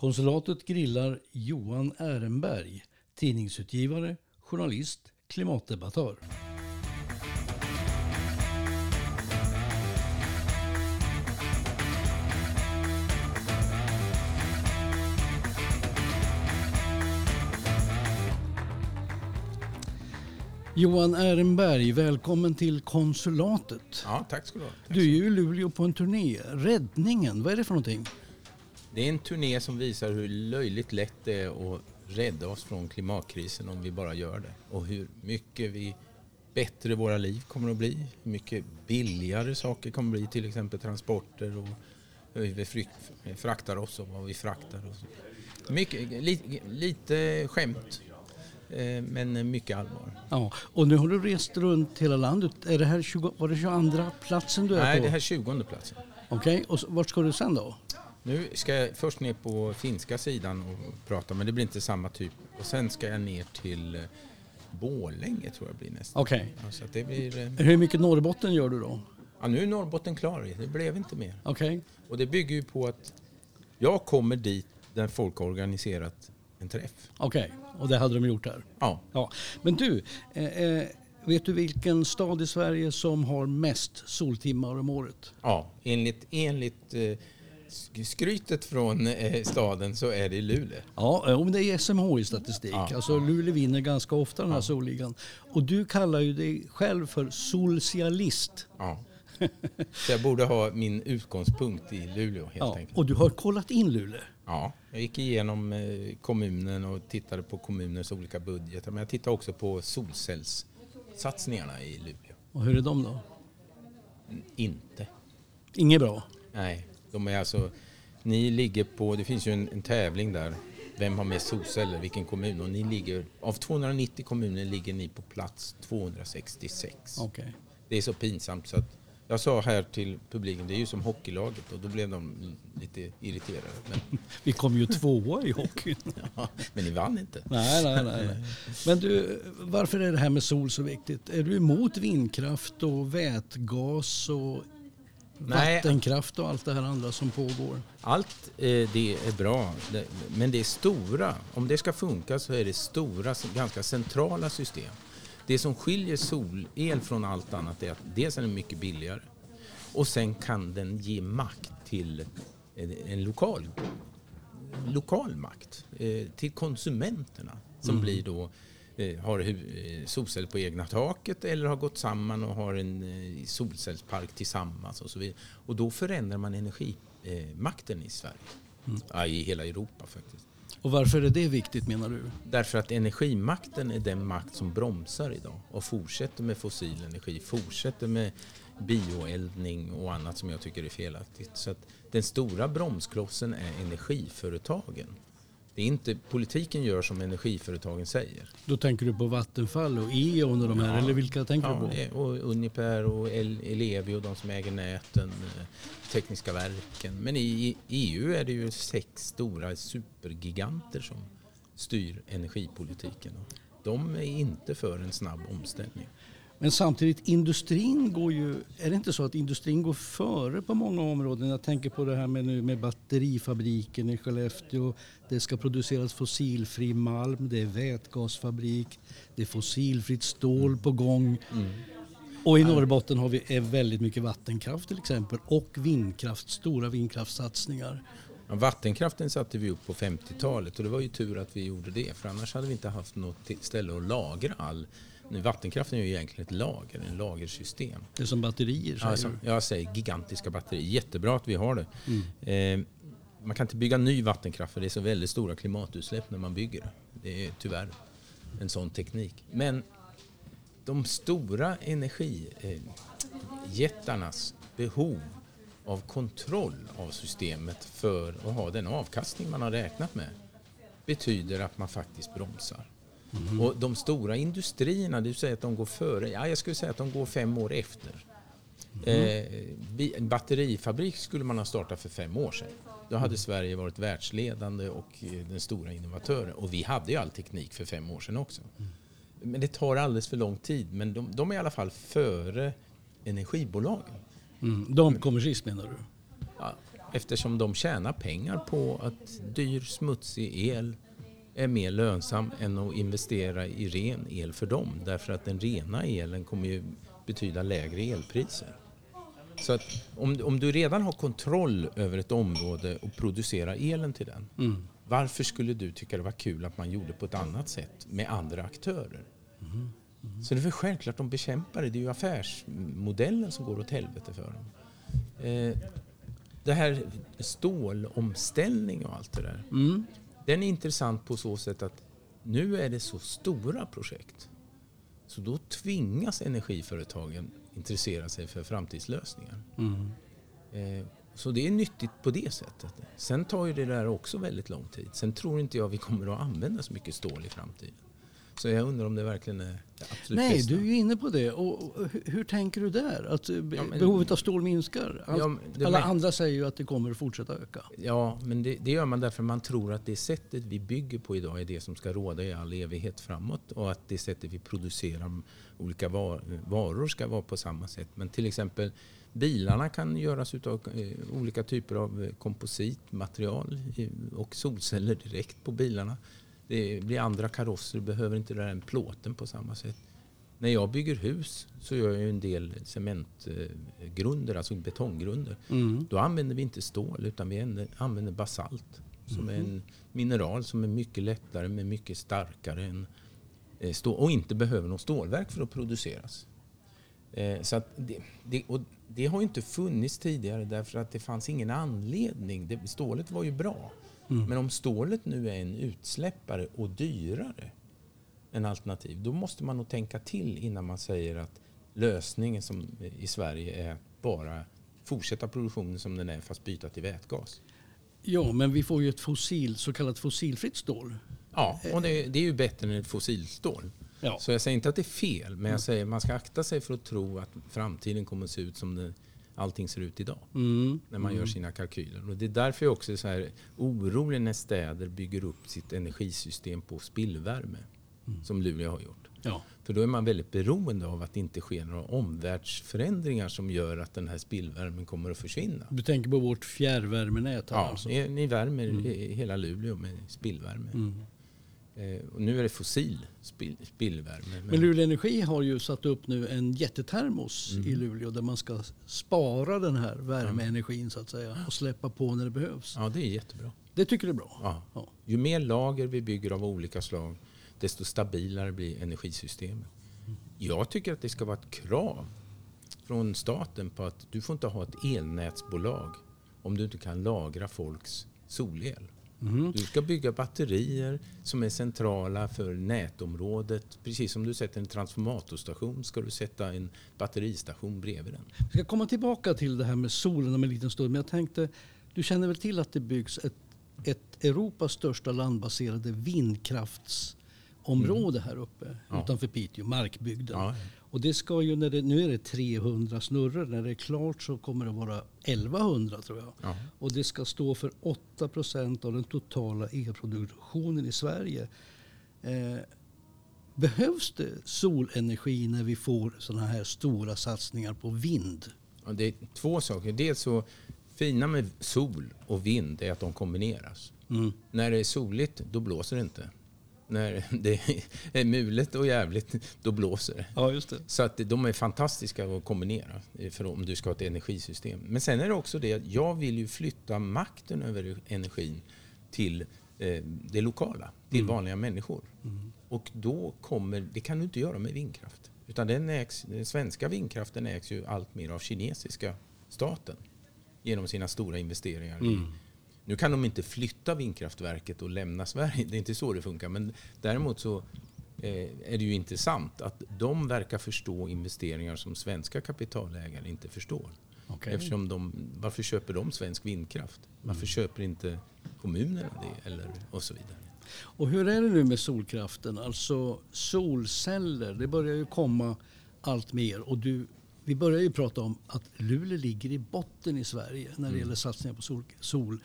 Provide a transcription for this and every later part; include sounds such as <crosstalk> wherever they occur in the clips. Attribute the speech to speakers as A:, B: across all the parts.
A: Konsulatet grillar Johan Ehrenberg, tidningsutgivare, journalist, klimatdebattör. Johan Ehrenberg, välkommen till konsulatet.
B: Ja, tack ska du ha.
A: Du är ju i Luleå på en turné. Räddningen, vad är det för någonting?
B: Det är en turné som visar hur löjligt lätt det är att rädda oss från klimatkrisen om vi bara gör det. Och hur mycket vi bättre våra liv kommer att bli. Hur mycket billigare saker kommer att bli, till exempel transporter och hur vi fraktar oss och vad vi fraktar. Och. Mycket, li, lite skämt, eh, men mycket allvar.
A: Ja, och nu har du rest runt hela landet. Är det här 20, var det 22 platsen du är
B: Nej,
A: på?
B: det här är 20 platsen.
A: Okej, och så- vart ska du sen då?
B: Nu ska jag först ner på finska sidan och prata, men det blir inte samma typ. Och sen ska jag ner till eh, Borlänge tror jag blir nästa.
A: Okej.
B: Ja, så att det blir, eh,
A: Hur mycket Norrbotten gör du då?
B: ja, nu är Norrbotten klar, det blev inte mer.
A: Okej.
B: Och det bygger ju på att jag kommer dit där folk har organiserat en träff.
A: Okej, och det hade de gjort där.
B: Ja,
A: Ja. Men du, eh, eh, vet du vilken stad i Sverige som har mest soltimmar om året?
B: ja enligt, enligt eh, skrytet från eh, staden så är det Luleå.
A: Ja, eh, om det är SMHI-statistik.
B: Ja.
A: Alltså Luleå vinner ganska ofta den här solligan. Och du kallar ju dig själv för socialist.
B: Ja. Så jag borde ha min utgångspunkt i Luleå helt
A: Ja.
B: enkelt.
A: Och du har kollat in Luleå.
B: Ja, jag gick igenom eh, kommunen och tittade på kommunens olika budgetar. Men jag tittade också på solcellssatsningarna i Luleå.
A: Och hur är de då?
B: Inte.
A: Inget bra.
B: Nej, de är alltså... Ni ligger på... Det finns ju en, en tävling där. Vem har mest solceller? Vilken kommun? Och ni ligger... Av 290 kommuner ligger ni på plats 266.
A: Okej.
B: Det är så pinsamt så att... Jag sa här till publiken, det är ju som hockeylaget och då blev de lite irriterade. Men, <laughs>
A: Vi kom ju tvåa i hockeyn. <laughs>
B: ja, men ni vann inte.
A: Nej, nej, nej, nej. Men du, varför är det här med sol så viktigt? Är du emot vindkraft och vätgas och
B: Nej.
A: vattenkraft och allt det här andra som pågår?
B: Allt eh, det är bra, det, men det är stora. Om det ska funka så är det stora, ganska centrala system. Det som skiljer solel från allt annat är att dels är den mycket billigare och sen kan den ge makt till en, en lokal, lokal makt, eh, till konsumenterna som blir då har hu- eh, solceller på egna taket eller har gått samman och har en eh, solcellspark tillsammans och så vidare. Och då förändrar man energimakten i Sverige. Ja, I hela Europa faktiskt.
A: Och varför är det viktigt menar du?
B: Därför att energimakten är den makt som bromsar idag och fortsätter med fossil energi, fortsätter med bioeldning och annat som jag tycker är felaktigt. Så den stora bromsklossen är energiföretagen. Det är inte politiken gör som energiföretagen säger.
A: Då tänker du på Vattenfall och E.ON och de här,
B: Ja.
A: eller vilka tänker du
B: Ja,
A: på?
B: det- och Uniper och El- Ellevio, de som äger näten, eh, Tekniska verken. Men i EU är det ju sex stora supergiganter som styr energipolitiken. De är inte för en snabb omställning.
A: Men samtidigt, industrin går ju... Är det inte så att industrin går före på många områden? Jag tänker på det här med, nu med batterifabriken i Skellefteå. Det ska produceras fossilfri malm, det är vätgasfabrik, det är fossilfritt stål på gång. Och i Norrbotten har vi är väldigt mycket vattenkraft till exempel och vindkraft, stora vindkraftssatsningar.
B: Ja, vattenkraften satte vi upp på 50-talet och det var ju tur att vi gjorde det för annars hade vi inte haft något ställe att lagra all. Nu, vattenkraften är ju egentligen ett lager, en lagersystem.
A: Det är som batterier säger du.
B: jag säger gigantiska batterier. Jättebra att vi har det. Eh, man kan inte bygga ny vattenkraft för det är så väldigt stora klimatutsläpp när man bygger. Det är tyvärr en sån teknik. Men de stora energijättarnas behov av kontroll av systemet för att ha den avkastning man har räknat med betyder att man faktiskt bromsar. Och de stora industrierna, du säger att de går före. Ja, jag skulle säga att de går fem år efter. Eh, bi- en batterifabrik skulle man ha startat för fem år sedan. Då hade Sverige varit världsledande och eh, den stora innovatören. Och vi hade ju all teknik för fem år sedan också. Men det tar alldeles för lång tid. Men de, de är i alla fall före energibolagen.
A: Mm. Damkommersist menar du?
B: Ja, Eftersom de tjänar pengar på att dyr smutsig el är mer lönsam än att investera i ren el för dem. Därför att den rena elen kommer ju betyda lägre elpriser. Så att om, om du redan har kontroll över ett område och producerar elen till den. Mm. Varför skulle du tycka det var kul att man gjorde på ett annat sätt med andra aktörer? Mm. Mm. Så det är väl självklart de bekämpar det. Det är ju affärsmodellen som går åt helvete för dem. Eh, det här stålomställning och allt det där. Mm. Den är intressant på så sätt att nu är det så stora projekt. Så då tvingas energiföretagen intressera sig för framtidslösningar. Mm. Eh, så det är nyttigt på det sättet. Sen tar ju det där också väldigt lång tid. Sen tror inte jag vi kommer att använda så mycket stål i framtiden. Så jag undrar om det verkligen är det absolut
A: Nej,
B: bästa.
A: du är ju inne på det. Och hur, tänker du där? Att men, behovet av stål minskar? Allt, ja, alla men, andra säger ju att det kommer att fortsätta öka.
B: Ja, men det, det, gör man därför man tror att det sättet vi bygger på idag är det som ska råda i all evighet framåt. Och att det sättet vi producerar olika var, varor ska vara på samma sätt. Men till exempel bilarna kan göras av eh, olika typer av eh, kompositmaterial och solceller direkt på bilarna. Det blir andra karosser, behöver inte den plåten på samma sätt. När jag bygger hus så gör jag en del cementgrunder, alltså betonggrunder. Mm. Då använder vi inte stål utan vi använder basalt. Som mm. är en mineral som är mycket lättare men mycket starkare än eh, stål. Och inte behöver något stålverk för att produceras. Eh, så det, det, och det har inte funnits tidigare därför att det fanns ingen anledning. stålet var ju bra. Mm. Men om stålet nu är en utsläppare och dyrare än alternativ, då måste man nog tänka till innan man säger att lösningen som i Sverige är bara fortsätta produktionen som den är fast byta till vätgas.
A: Ja, men vi får ju ett fossil, så kallat fossilfritt stål.
B: Ja, och det, det är ju bättre än ett fossilstål. Ja. Så jag säger inte att det är fel, men jag säger att man ska akta sig för att tro att framtiden kommer att se ut som det allting ser ut idag. Mm. När man mm. gör sina kalkyler. Och det är därför jag också är så här orolig när städer bygger upp sitt energisystem på spillvärme. Mm. Som Luleå har gjort. Ja. För då är man väldigt beroende av att det inte sker några omvärldsförändringar som gör att den här spillvärmen kommer att försvinna.
A: Du tänker på vårt fjärrvärmenät?
B: Ja, alltså. ni, värmer mm. hela Luleå med spillvärme. Eh, och nu är det fossil spill, spillvärme.
A: Men, men Luleå Energi har ju satt upp nu en jättetermos mm. i Luleå där man ska spara den här värmeenergin så att säga och släppa på när det behövs.
B: Ja, det är jättebra.
A: Det tycker du är bra?
B: Ja. ja. Ju mer lager vi bygger av olika slag desto stabilare blir energisystemet. Mm. Jag tycker att det ska vara ett krav från staten på att du får inte ha ett elnätsbolag om du inte kan lagra folks solel. Mm. Du ska bygga batterier som är centrala för nätområdet. Precis som du sätter en transformatorstation ska du sätta en batteristation bredvid den.
A: Vi ska komma tillbaka till det här med solen om en liten stund. Men jag tänkte, du känner väl till att det byggs ett, ett Europas största landbaserade vindkraftsområde mm. här uppe ja. utanför Piteå, Markbygden. Ja. Och det ska ju, när det, nu är det 300 snurror. När det är klart så kommer det vara 1100 tror jag. Ja. Och det ska stå för 8 procent av den totala elproduktionen i Sverige. Eh, behövs det solenergi när vi får sådana här stora satsningar på vind?
B: Ja, det är två saker. Dels så fina med sol och vind är att de kombineras. Mm. När det är soligt, då blåser det inte när det är mulet och jävligt, då blåser det.
A: Ja, just det.
B: Så att de är fantastiska att kombinera för om du ska ha ett energisystem. Men sen är det också det att jag vill ju flytta makten över energin till eh, det lokala, till mm. vanliga människor. Mm. Och då kommer, det kan du inte göra med vindkraft. Utan den, ägs, den svenska vindkraften ägs ju allt mer av kinesiska staten genom sina stora investeringar mm. Nu kan de inte flytta vindkraftverket och lämna Sverige. Det är inte så det funkar. Men däremot så eh, är det ju intressant att de verkar förstå investeringar som svenska kapitalägare inte förstår. Okay. Eftersom de, varför köper de svensk vindkraft? Varför mm. köper inte kommunerna det? Eller, och så vidare.
A: Och hur är det nu med solkraften? Alltså solceller, det börjar ju komma allt mer. Och du, vi börjar ju prata om att Luleå ligger i botten i Sverige när det mm. gäller satsningar på sol, sol.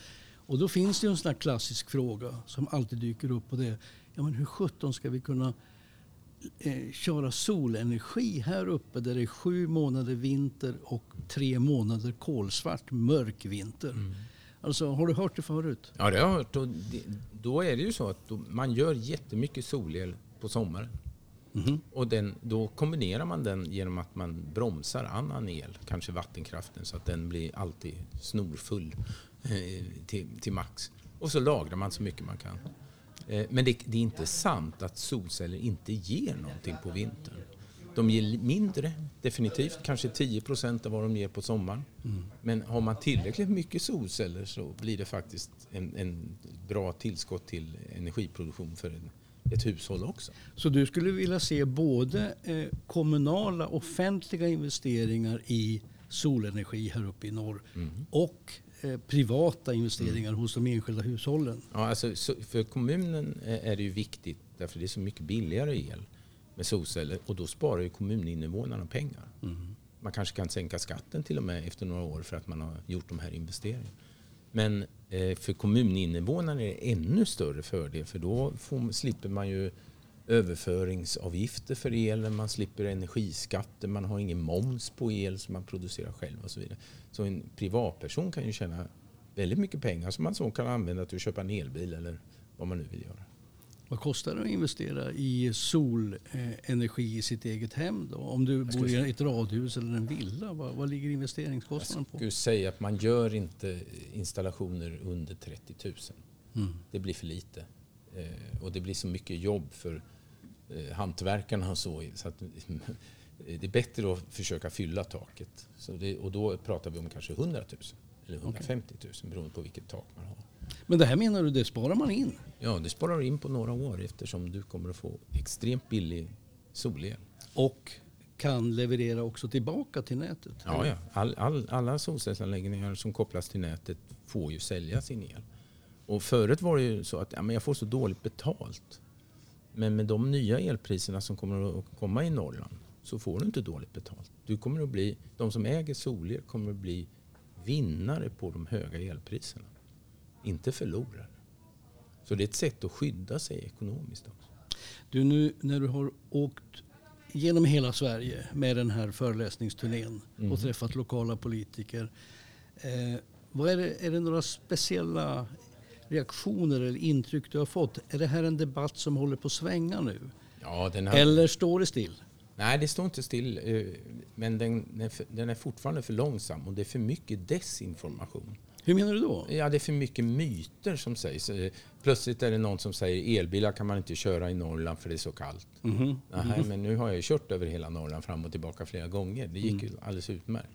A: Och då finns det en sån här klassisk fråga som alltid dyker upp. Och det är, ja, men hur sjutton ska vi kunna eh, köra solenergi här uppe där det är sju månader vinter och tre månader kolsvart mörk vinter. Mm. Alltså, har du hört det förut?
B: Ja, det har jag hört. Och det, då är det ju så att då, man gör jättemycket solel på sommaren.
A: Mhm.
B: Och den, då kombinerar man den genom att man bromsar annan el, kanske vattenkraften, så att den blir alltid snorfull eh, till, till max. Och så lagrar man så mycket man kan. Eh, men det, det är inte sant att solceller inte ger någonting på vintern. De ger mindre, definitivt, kanske 10 procent av vad de ger på sommaren. Men har man tillräckligt mycket solceller så blir det faktiskt en, en bra tillskott till energiproduktion för en, ett hushåll också.
A: Så du skulle vilja se både eh, kommunala offentliga investeringar i solenergi här uppe i norr och eh, privata investeringar hos de enskilda hushållen.
B: Ja, alltså, så- för kommunen eh, är det ju viktigt därför det är så mycket billigare el med solceller och då sparar ju kommuninvånarna pengar. Man kanske kan sänka skatten till och med efter några år för att man har gjort de här investeringarna. Men eh, för kommuninvånarna är det ännu större fördel för då får, slipper man ju överföringsavgifter för elen, man slipper energiskatter, man har ingen moms på el som man producerar själv och så vidare. Så en privatperson kan ju tjäna väldigt mycket pengar som man så kan använda till att köpa en elbil eller vad man nu vill göra.
A: Vad kostar det att investera i solenergi i sitt eget hem? Då? Om du bor i ett radhus eller en villa, vad, vad ligger investeringskostnaden
B: Jag
A: på?
B: skulle säga att man gör inte installationer under 30 000.
A: Mm.
B: Det blir för lite. Eh, och det blir så mycket jobb för eh, hantverkarna och så. så att, <laughs> det är bättre att försöka fylla taket. Det, och då pratar vi om kanske 100 000 eller 150 000 beroende på vilket tak man har.
A: Men det här menar du, det sparar man in?
B: Ja, det sparar in på några år eftersom du kommer att få extremt billig solel.
A: Och kan leverera också tillbaka till nätet?
B: Ja, ja. All, all, alla solcellsanläggningar som kopplas till nätet får ju sälja sin el. Och förut var det ju så att ja, men jag får så dåligt betalt. Men med de nya elpriserna som kommer att komma i Norrland så får du inte dåligt betalt. Du kommer att bli, de som äger solel kommer att bli vinnare på de höga elpriserna. Inte förlorare. Så det är ett sätt att skydda sig ekonomiskt också.
A: Du, nu när du har åkt genom hela Sverige med den här föreläsningsturnén och träffat lokala politiker. Eh, vad är, det, är det några speciella reaktioner eller intryck du har fått? Är det här en debatt som håller på att svänga nu?
B: Ja, den här,
A: Eller står det still?
B: Nej, det står inte still. eh, Men den den är fortfarande för långsam och det är för mycket desinformation.
A: Hur menar du då?
B: Ja, det är för mycket myter som sägs. Eh, Plötsligt är det någon som säger elbilar kan man inte köra i Norrland för det är så kallt.
A: Mhm.
B: Nähä, men nu har jag kört över hela Norrland fram och tillbaka flera gånger. Det gick ju alldeles utmärkt.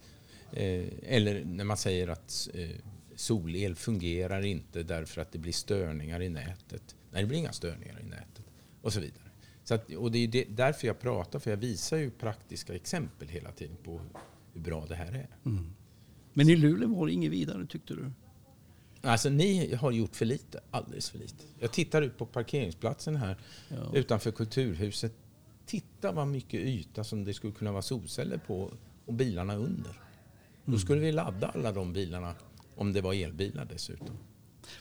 B: Eh, Eller när man säger att eh, solel fungerar inte därför att det blir störningar i nätet. Nej, det blir inga störningar i nätet. Och så vidare. Så att, och det är det, därför jag pratar, för jag visar ju praktiska exempel hela tiden på hur bra det här är.
A: Men i Luleå var det inget vidare tyckte du?
B: Alltså ni har gjort för lite, alldeles för lite. Jag tittar ut på parkeringsplatsen här
A: Ja.
B: utanför Kulturhuset. Titta vad mycket yta som det skulle kunna vara solceller på och bilarna under. Då skulle vi ladda alla de bilarna om det var elbilar dessutom.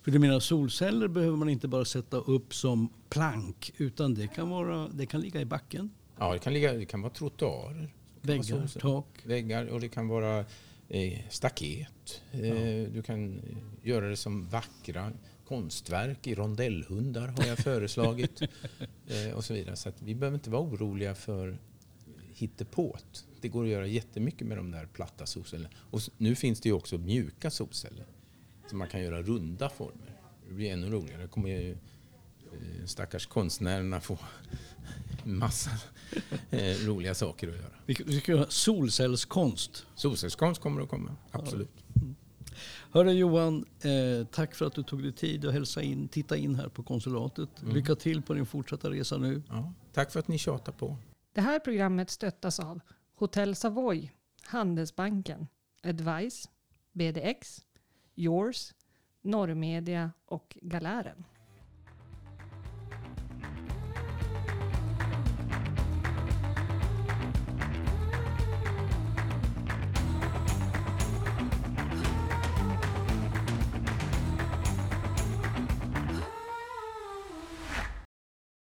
A: För du menar solceller behöver man inte bara sätta upp som plank utan det kan, vara, det kan ligga i backen?
B: Ja, det kan, ligga, det kan vara trottoarer,
A: Väggar, tak?
B: väggar och det kan vara staket. Eh, Du kan eh, göra det som vackra konstverk i rondellhundar har jag föreslagit. <laughs> eh, och så vidare. Så vi behöver inte vara oroliga för hittepåt. Det går att göra jättemycket med de där platta solcellerna. Och nu finns det ju också mjuka solceller. Så man kan göra runda former. Det blir ännu roligare. Det kommer ju eh, stackars konstnärerna få massa eh, roliga saker att göra.
A: Vi vi ska göra solcellskonst.
B: Solcellskonst kommer att komma, absolut.
A: Hörru Johan, eh, tack för att du tog dig tid att hälsa in, titta in här på konsulatet. Lycka till på din fortsatta resa nu.
B: Ja, tack för att ni tjatar på.
C: Det här programmet stöttas av Hotell Savoy, Handelsbanken, Advice, BDX, Yours, Norrmedia och Galären.